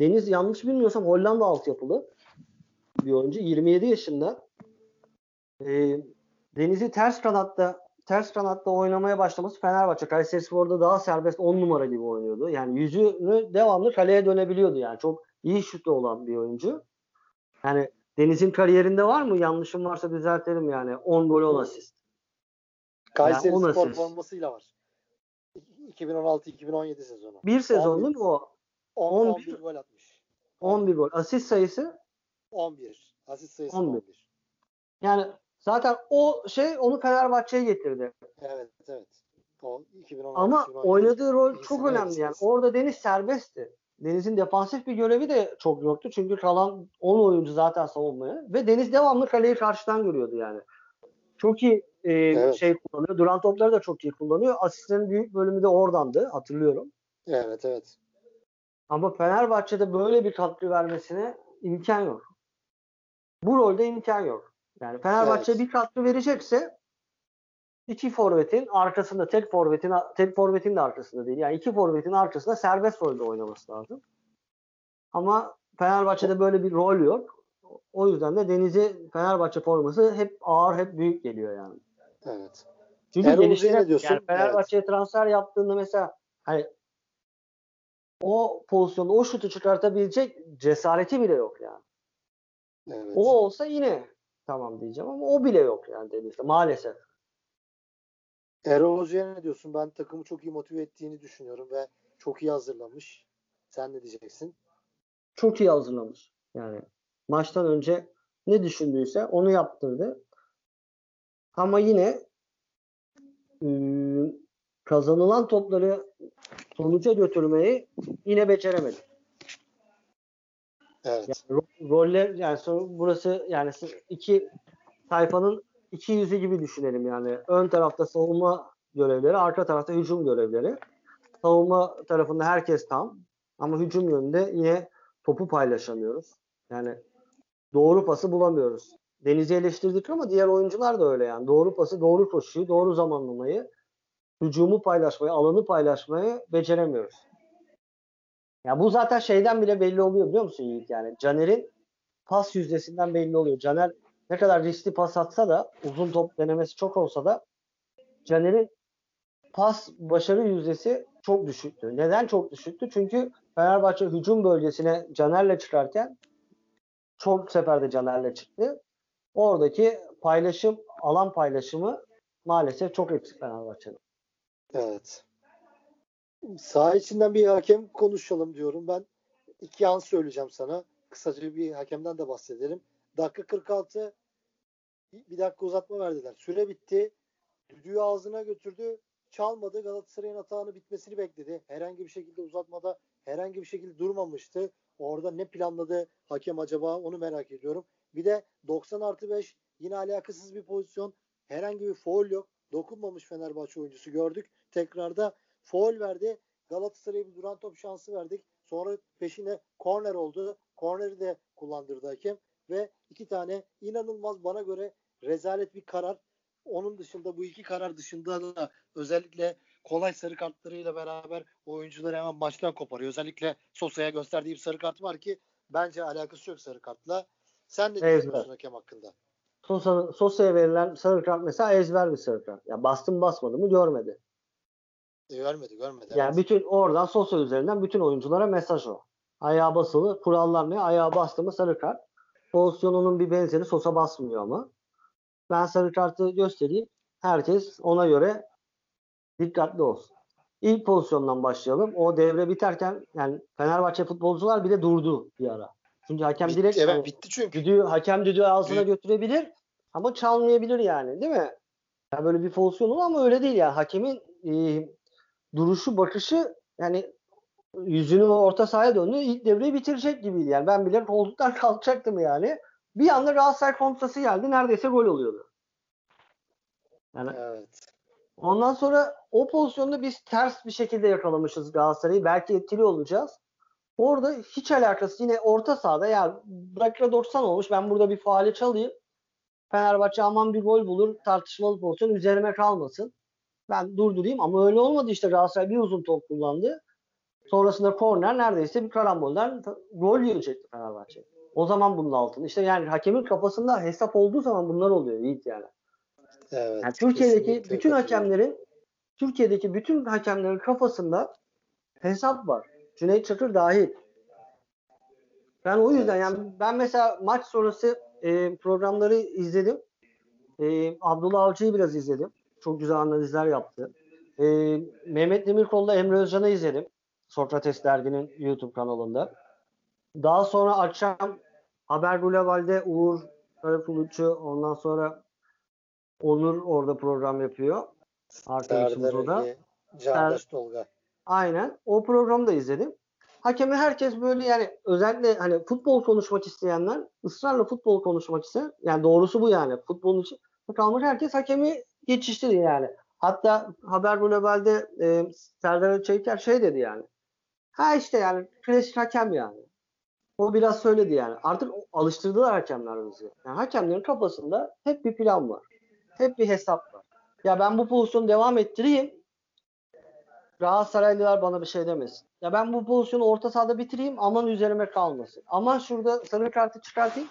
Deniz yanlış bilmiyorsam Hollanda altyapılı bir oyuncu. 27 yaşında. Ee, Deniz'i ters kanatta ters kanatta oynamaya başlaması Fenerbahçe. Kayserispor'da daha serbest 10 numara gibi oynuyordu. Yani yüzünü devamlı kaleye dönebiliyordu yani. Çok iyi şutu olan bir oyuncu. Yani Deniz'in kariyerinde var mı? Yanlışım varsa düzeltelim yani. 10 gol 10 asist. Kayseri on Spor formasıyla var. 2016-2017 sezonu. Bir sezon 11. değil mi o? 10, 11. 11 gol atmış. 11 gol. Asist sayısı 11. Asist sayısı 11. 11. yani zaten o şey onu Fenerbahçe'ye getirdi. Evet evet. O 2016 Ama 2017 oynadığı rol çok önemli yani. Orada Deniz serbestti. Deniz'in defansif bir görevi de çok yoktu. Çünkü kalan 10 oyuncu zaten savunmaya. Ve Deniz devamlı kaleyi karşıdan görüyordu yani. Çok iyi e, Evet. şey kullanıyor. Duran topları da çok iyi kullanıyor. Asistlerin büyük bölümü de oradandı. Hatırlıyorum. Evet evet. Ama Fenerbahçe'de böyle bir katkı vermesine imkan yok. Bu rolde imkan yok. Yani Fenerbahçe Evet. bir katkı verecekse iki forvetin arkasında tek forvetin tek forvetin de arkasında değil. Yani iki forvetin arkasında serbest rolde oynaması lazım. Ama Fenerbahçe'de böyle bir rol yok. O yüzden de Deniz'e Fenerbahçe forması hep ağır, hep büyük geliyor yani. Evet. Çünkü Erol Uzun'a diyorsun, yani Fenerbahçe'ye transfer yaptığında mesela hani o pozisyonda o şutu çıkartabilecek cesareti bile yok yani. Evet. O olsa yine tamam diyeceğim ama o bile yok yani Deniz'de maalesef. Erol Hoca'ya ne diyorsun? Ben takımı çok iyi motive ettiğini düşünüyorum ve çok iyi hazırlamış. Sen ne diyeceksin? Çok iyi hazırlamış. Yani maçtan önce ne düşündüyse onu yaptırdı. Ama yine ıı, kazanılan topları sonuca götürmeyi yine beceremedi. Evet. Yani ro- roller yani burası yani iki sayfanın iki yüzü gibi düşünelim yani. Ön tarafta savunma görevleri, arka tarafta hücum görevleri. Savunma tarafında herkes tam ama hücum yönünde yine topu paylaşamıyoruz. Yani doğru pası bulamıyoruz. Deniz'i eleştirdik ama diğer oyuncular da öyle yani. Doğru pası, doğru koşuyu, doğru zamanlamayı, hücumu paylaşmayı, alanı paylaşmayı beceremiyoruz. Ya bu zaten şeyden bile belli oluyor biliyor musun Yiğit yani. Caner'in pas yüzdesinden belli oluyor. Caner ne kadar riskli pas atsa da uzun top denemesi çok olsa da Caner'in pas başarı yüzdesi çok düşüktü. Neden çok düşüktü? Çünkü Fenerbahçe hücum bölgesine Caner'le çıkarken çok seferde Caner'le çıktı. Oradaki paylaşım, alan paylaşımı maalesef çok eksik Fenerbahçe'nin. Evet. Saha içinden bir hakem konuşalım diyorum. Ben iki an söyleyeceğim sana. Kısaca bir hakemden de bahsedelim. Dakika 46 bir dakika uzatma verdiler. Süre bitti. Düdüğü ağzına götürdü. Çalmadı. Galatasaray'ın hatağını bitmesini bekledi. Herhangi bir şekilde uzatmada herhangi bir şekilde durmamıştı. Orada ne planladı hakem acaba onu merak ediyorum. Bir de 90 artı 5 yine alakasız bir pozisyon. Herhangi bir foul yok. Dokunmamış Fenerbahçe oyuncusu gördük. Tekrarda foul verdi. Galatasaray'a bir duran top şansı verdik. Sonra peşine korner oldu. Korneri de kullandırdı hakem. Ve iki tane inanılmaz bana göre rezalet bir karar. Onun dışında bu iki karar dışında da özellikle kolay sarı kartlarıyla beraber oyuncuları hemen maçtan koparıyor. Özellikle Sosa'ya gösterdiği bir sarı kart var ki bence alakası yok sarı kartla. Sen ne Evet, düşünüyorsun hakem hakkında? Sosa, Sosa'ya verilen sarı kart mesela ezber bir sarı kart. Ya bastım basmadı mı görmedi. E, görmedi görmedi. Yani evet. bütün oradan Sosa üzerinden bütün oyunculara mesaj o. Ayağa basılı. Kurallar ne? Ayağa bastı mı sarı kart. Pozisyonunun bir benzeri Sosa basmıyor ama. Ben sarı kartı göstereyim. Herkes ona göre dikkatli olsun. İlk pozisyondan başlayalım. O devre biterken yani Fenerbahçe futbolcular bile durdu bir ara. Çünkü hakem Bitti, direkt evet bitti çünkü. düdüğü, hakem düdüğü ağzına götürebilir ama çalmayabilir yani değil mi? Yani böyle bir pozisyon olur ama öyle değil yani. Hakemin e, duruşu, bakışı yani yüzünü orta sahaya döndü. ilk devreyi bitirecek gibiydi yani. Ben bile koltuktan [LAUGHS] kalkacaktım yani. Bir anda Galatasaray kontrası geldi. Neredeyse gol oluyordu. Yani Evet. ondan sonra o pozisyonda biz ters bir şekilde yakalamışız Galatasaray'ı. Belki etkili olacağız. Orada hiç alakası yine orta sahada ya dakika 90 olmuş ben burada bir faale çalayım. Fenerbahçe aman bir gol bulur tartışmalı pozisyon üzerime kalmasın. Ben durdurayım ama öyle olmadı işte Galatasaray bir uzun top kullandı. Sonrasında korner neredeyse bir karambolden gol yiyecekti Fenerbahçe. O zaman bunun altında. İşte yani hakemin kafasında hesap olduğu zaman bunlar oluyor Yiğit yani. Evet. Yani Türkiye'deki bütün hakemlerin Türkiye'deki bütün hakemlerin kafasında hesap var. Cüneyt Çakır dahil. Ben o yüzden Evet. yani ben mesela maç sonrası e, programları izledim. E, Abdullah Avcı'yı biraz izledim. Çok güzel analizler yaptı. E, Mehmet Demirkol'la Emre Özcan'ı izledim. Sokrates Dergi'nin YouTube kanalında. Daha sonra akşam Haber Global'de Uğur Karapuluç'u ondan sonra Onur orada program yapıyor. Arkadaşımız o da. Candaş Tolga. Aynen. O programı da izledim. Hakemi herkes böyle yani özellikle hani futbol konuşmak isteyenler ısrarla futbol konuşmak isteyen yani doğrusu bu yani futbolun için kalmış herkes hakemi geçiştirdi yani. Hatta Haber Global'de e, Serdar Ali Çeyiker şey dedi yani. Ha işte yani klasik hakem yani. O biraz söyledi yani. Artık alıştırdılar hakemler bizi. Yani hakemlerin kafasında hep bir plan var. Hep bir hesap var. Ya ben bu pozisyonu devam ettireyim. Galatasaraylılar bana bir şey demesin. Ya ben bu pozisyonu orta sahada bitireyim aman üzerime kalmasın. Aman şurada sarı kartı çıkartayım.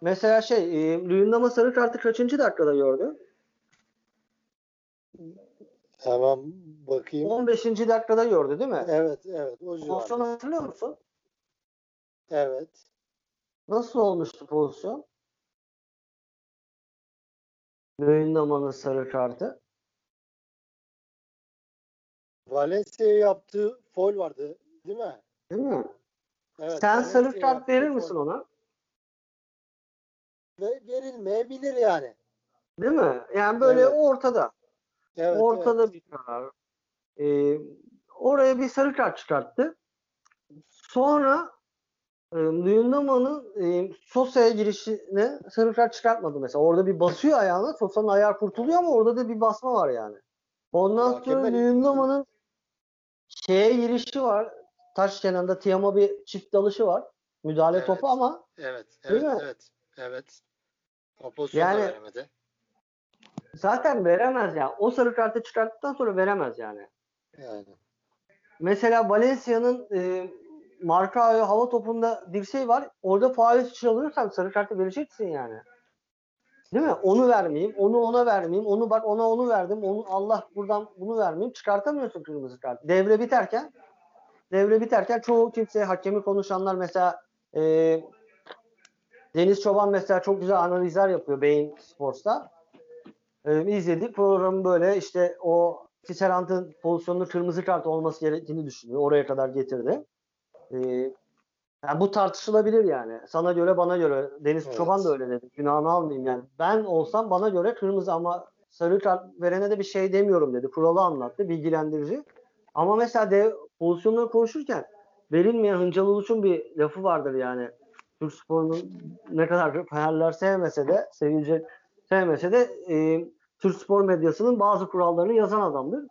Mesela şey e, Luyendam'a sarı kartı kaçıncı dakikada gördü? Hemen bakayım. 15. dakikada gördü değil mi? Evet evet o civarda. Pozisyonu hatırlıyor musun? Evet. Nasıl olmuştu pozisyon? Luyendam'ın sarı kartı. Valencia'ya yaptığı foul vardı değil mi? Değil mi? Evet, Sen sarı kart verir foul. misin ona? Ve verilmeyebilir yani. Değil mi? Yani böyle Evet. ortada. Evet, ortada evet. bir karar. Ee, oraya bir sarı kart çıkarttı. Sonra e, Luyendama'nın e, Sosa'ya girişine sarı kart çıkartmadı mesela. Orada bir basıyor [LAUGHS] ayağına. Sosa'nın ayağı kurtuluyor ama orada da bir basma var yani. Ondan Ya sonra Luyendama'nın şeye girişi var. Taş kenarında Tiam'a bir çift dalışı var. Müdahale Evet. topu ama Evet, Değil evet, mi? evet. Evet. Da Yani- veremedi. Zaten veremez ya. O sarı kartı çıkarttıktan sonra veremez yani. Yani. Mesela Valencia'nın e, marka hava topunda dirseği var. Orada faal çalıyorsan sarı kartı vereceksin yani. Değil mi? Onu vermeyeyim, onu ona vermeyeyim, onu bak ona onu verdim, onu Allah buradan bunu vermeyeyim. Çıkartamıyorsun kırmızı kart. Devre biterken devre biterken çoğu kimse hakemi konuşanlar mesela e, Deniz Çoban mesela çok güzel analizler yapıyor Beyin Sports'ta. E, izledik programı böyle işte o Tisserant'ın pozisyonunda kırmızı kart olması gerektiğini düşünüyor. Oraya kadar getirdi. E, yani bu tartışılabilir yani. Sana göre bana göre. Deniz Evet. Çoban da öyle dedi. Günahını almayayım yani. Ben olsam bana göre kırmızı ama sarı kart verene de bir şey demiyorum dedi. Kuralı anlattı. Bilgilendirici. Ama mesela de pozisyonları konuşurken verilmeyen Hıncal Uluç'un bir lafı vardır yani. Türk sporunun ne kadar Fenerler sevmese de sevilecek sevmese de e, Türk spor medyasının bazı kurallarını yazan adamdır.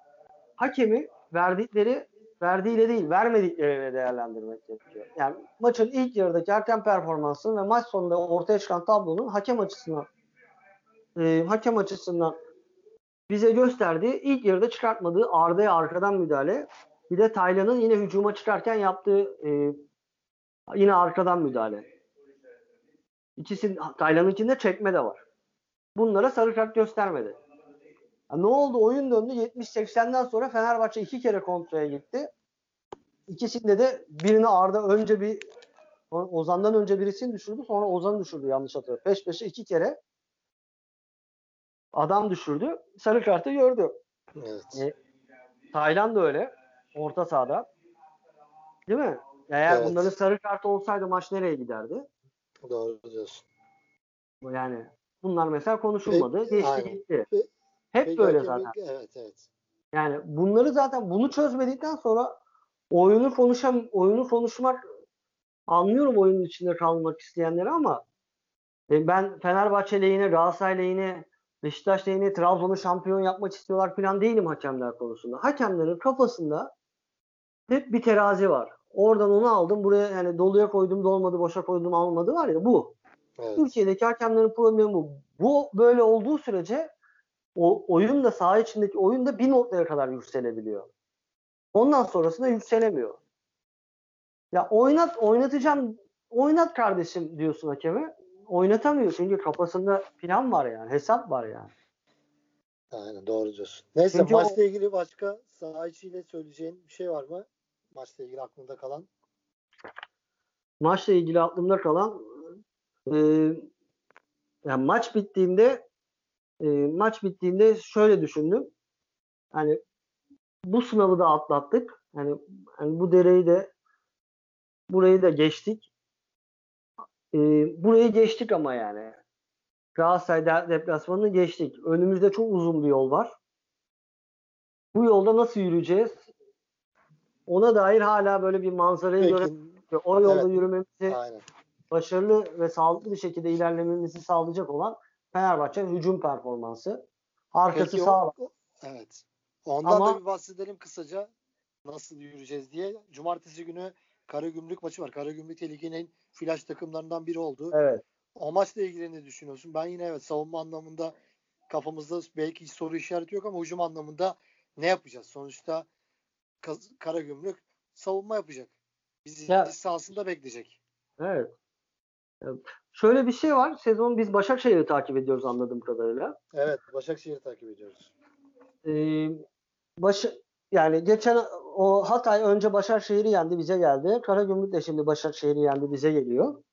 Hakemi verdikleri verdiğiyle değil vermedikleriyle değerlendirmek gerekiyor. Yani maçın ilk yarıdaki hakem performansının ve maç sonunda ortaya çıkan tablonun hakem açısından e, hakem açısından bize gösterdiği ilk yarıda çıkartmadığı Arda'ya arkadan müdahale bir de Taylan'ın yine hücuma çıkarken yaptığı e, yine arkadan müdahale. İkisi Taylan'ınkinde çekme de var. Bunlara sarı kart göstermedi. Ne oldu? Oyun döndü. 70-80'den sonra Fenerbahçe iki kere kontraya gitti. İkisinde de birini Arda önce bir Ozan'dan önce birisini düşürdü. Sonra Ozan'ı düşürdü yanlış hatırlıyorum. Peş peşe iki kere adam düşürdü. Sarı kartı gördü. Evet. E, Tayland da öyle. Orta sahada. Değil mi? Eğer Evet. bunların sarı kartı olsaydı maç nereye giderdi? Doğru diyorsun. Yani bunlar mesela konuşulmadı. Geçti gitti. Pe- Hep Peki böyle zaten. Evet, evet. Yani bunları zaten bunu çözmedikten sonra oyunu konuşam oyunu konuşmak anlıyorum oyunun içinde kalmak isteyenleri ama e, ben Fenerbahçe lehine, Galatasaray lehine, Beşiktaş lehine Trabzon'u şampiyon yapmak istiyorlar falan değilim hakemler konusunda. Hakemlerin kafasında hep bir terazi var. Oradan onu aldım buraya yani doluya koydum dolmadı boşa koydum almadı var ya bu. Evet. Türkiye'deki hakemlerin problemi bu. Bu böyle olduğu sürece o oyun da saha içindeki oyun da bir noktaya kadar yükselebiliyor. Ondan sonrasında yükselemiyor. Ya oynat oynatacağım oynat kardeşim diyorsun hakeme. Oynatamıyor çünkü kafasında plan var yani. Hesap var yani. Aynen doğru diyorsun. Neyse Çünkü o- maçla ilgili başka saha içiyle söyleyeceğin bir şey var mı? Maçla ilgili aklında kalan. Maçla ilgili aklımda kalan e, yani maç bittiğinde e, maç bittiğinde şöyle düşündüm. Hani bu sınavı da atlattık. Hani, hani bu dereyi de burayı da geçtik. E, burayı geçtik ama yani. Galatasaray de- deplasmanını geçtik. Önümüzde çok uzun bir yol var. Bu yolda nasıl yürüyeceğiz? Ona dair hala böyle bir manzarayı Peki. göre o yolda Evet. yürümemizi Aynen. başarılı ve sağlıklı bir şekilde ilerlememizi sağlayacak olan Fenerbahçe'nin hücum performansı. Arkası Peki sağlam. o- evet. Ondan Ama- da bir bahsedelim kısaca. Nasıl yürüyeceğiz diye. Cumartesi günü Karagümrük maçı var. Karagümrük de ligin en flash takımlarından biri oldu. Evet. O maçla ilgili ne düşünüyorsun? Ben yine evet savunma anlamında kafamızda belki hiç soru işareti yok ama hücum anlamında ne yapacağız? Sonuçta Karagümrük savunma yapacak. Bizi Ya- sahasında bekleyecek. Evet. Şöyle bir şey var. Sezon biz Başakşehir'i takip ediyoruz anladığım kadarıyla. Evet, Başakşehir'i takip ediyoruz. Ee, baş, yani geçen o Hatay önce Başakşehir'i yendi bize geldi. Karagümrük de şimdi Başakşehir'i yendi bize geliyor.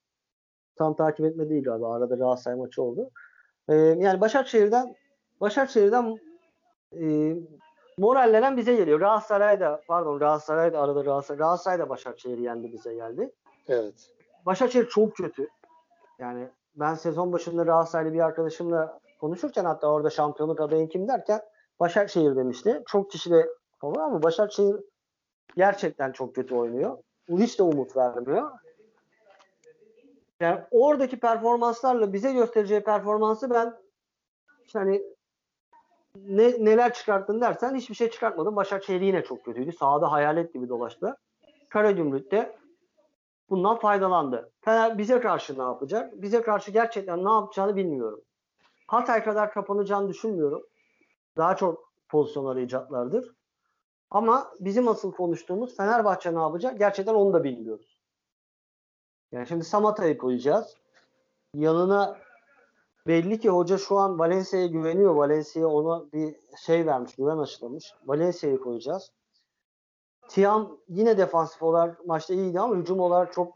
Tam takip etme değil galiba. Arada Galatasaray maçı oldu. Ee, yani Başakşehir'den Başakşehir'den e, morallenen bize geliyor. Galatasaray da pardon Galatasaray da arada Galatasaray, Galatasaray da Başakşehir'i yendi bize geldi. Evet. Başakşehir çok kötü. Yani ben sezon başında Galatasaraylı bir arkadaşımla konuşurken hatta orada şampiyonluk adayın kim derken Başakşehir demişti. Çok kişi de olur ama Başakşehir gerçekten çok kötü oynuyor. Bu hiç de umut vermiyor. Yani oradaki performanslarla bize göstereceği performansı ben hani ne, neler çıkarttın dersen hiçbir şey çıkartmadım. Başakşehir yine çok kötüydü. Sahada hayalet gibi dolaştı. Karagümrük'te bundan faydalandı. Fener bize karşı ne yapacak? Bize karşı gerçekten ne yapacağını bilmiyorum. Hatay kadar kapanacağını düşünmüyorum. Daha çok pozisyon arayacaklardır. Ama bizim asıl konuştuğumuz Fenerbahçe ne yapacak? Gerçekten onu da bilmiyoruz. Yani şimdi Samata'yı koyacağız. Yanına belli ki hoca şu an Valencia'ya güveniyor. Valencia ona bir şey vermiş, güven aşılamış. Valencia'yı koyacağız. Tiam yine defansif olarak maçta iyiydi ama hücum olarak çok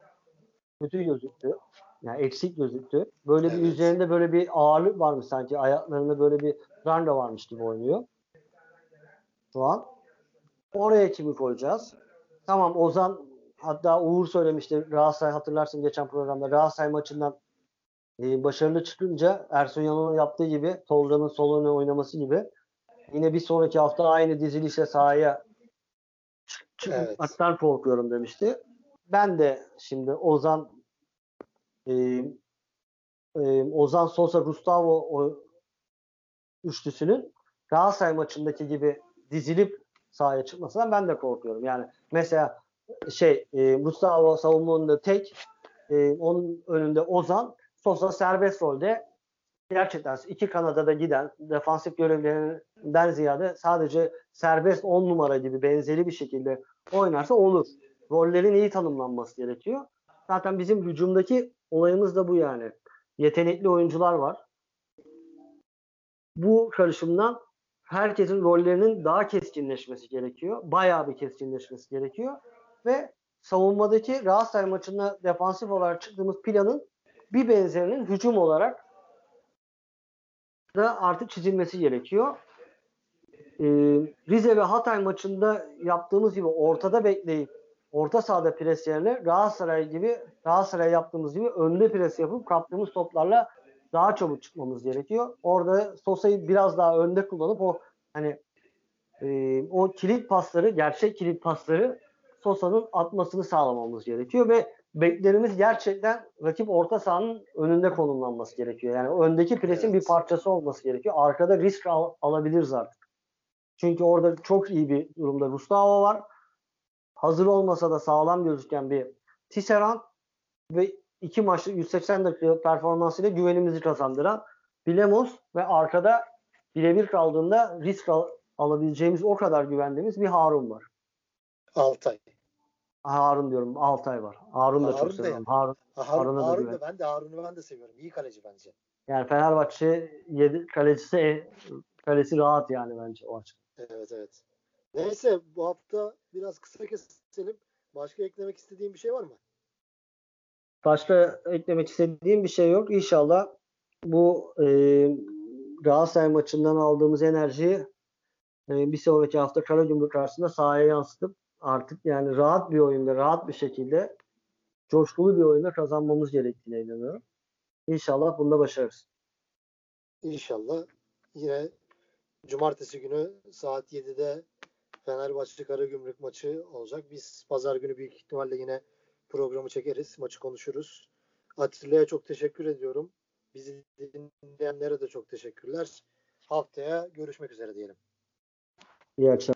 kötü gözüktü. Yani eksik gözüktü. Böyle bir Evet. üzerinde böyle bir ağırlık varmış sanki. Ayaklarında böyle bir randa varmış gibi oynuyor. Şu an. Oraya kimi koyacağız? Tamam Ozan hatta Uğur söylemişti Galatasaray hatırlarsın geçen programda Galatasaray maçından e, başarılı çıkınca Ersun Yanal'ın yaptığı gibi Tolga'nın sol oynaması gibi yine bir sonraki hafta aynı dizilişle sahaya çık- çıkmaktan korkuyorum demişti. Ben de şimdi Ozan e, e, Ozan Sosa Gustavo o üçlüsünün Galatasaray maçındaki gibi dizilip sahaya çıkmasından ben de korkuyorum. Yani mesela şey e, Gustavo savunmanında tek e, onun önünde Ozan Sosa serbest rolde gerçekten iki kanada da giden defansif görevlerinden ziyade sadece serbest 10 numara gibi benzeri bir şekilde oynarsa olur. Rollerin iyi tanımlanması gerekiyor. Zaten bizim hücumdaki olayımız da bu yani. Yetenekli oyuncular var. Bu karışımdan herkesin rollerinin daha keskinleşmesi gerekiyor. Bayağı bir keskinleşmesi gerekiyor. Ve savunmadaki Galatasaray maçında defansif olarak çıktığımız planın bir benzerinin hücum olarak da artık çizilmesi gerekiyor. Ee, Rize ve Hatay maçında yaptığımız gibi ortada bekleyip orta sahada pres yerine Galatasaray gibi Galatasaray yaptığımız gibi önde pres yapıp kaptığımız toplarla daha çabuk çıkmamız gerekiyor. Orada Sosa'yı biraz daha önde kullanıp o hani e, o kilit pasları, gerçek kilit pasları Sosa'nın atmasını sağlamamız gerekiyor ve beklerimiz gerçekten rakip orta sahanın önünde konumlanması gerekiyor. Yani öndeki presin Evet. bir parçası olması gerekiyor. Arkada risk al- alabiliriz artık. Çünkü orada çok iyi bir durumda Gustavo var. Hazır olmasa da sağlam gözüken bir Tisserand ve iki maçta 180 dakika performansıyla güvenimizi kazandıran Bilemos ve arkada birebir kaldığında risk al- alabileceğimiz o kadar güvendiğimiz bir Harun var. Altay. Harun diyorum Altay var. Harun da Harun çok da seviyorum. yani. Harun. Ha, Harun, Harun'a da Harun güven. da ben de Harun'u ben de seviyorum. İyi kaleci bence. Yani Fenerbahçe yedi, kalecisi kalesi rahat yani bence o açıdan. Evet evet. Neyse bu hafta biraz kısa keselim. Başka eklemek istediğin bir şey var mı? Başka eklemek istediğim bir şey yok. İnşallah bu e, Galatasaray maçından aldığımız enerjiyi e, bir sonraki hafta Karagümrük karşısında sahaya yansıtıp artık yani rahat bir oyunda, rahat bir şekilde coşkulu bir oyunda kazanmamız gerektiğine inanıyorum. İnşallah bunda başarırız. İnşallah. Yine cumartesi günü saat 7'de Fenerbahçe Karagümrük maçı olacak. Biz pazar günü büyük ihtimalle yine programı çekeriz. Maçı konuşuruz. Atilla'ya çok teşekkür ediyorum. Bizi dinleyenlere de çok teşekkürler. Haftaya görüşmek üzere diyelim. İyi akşamlar.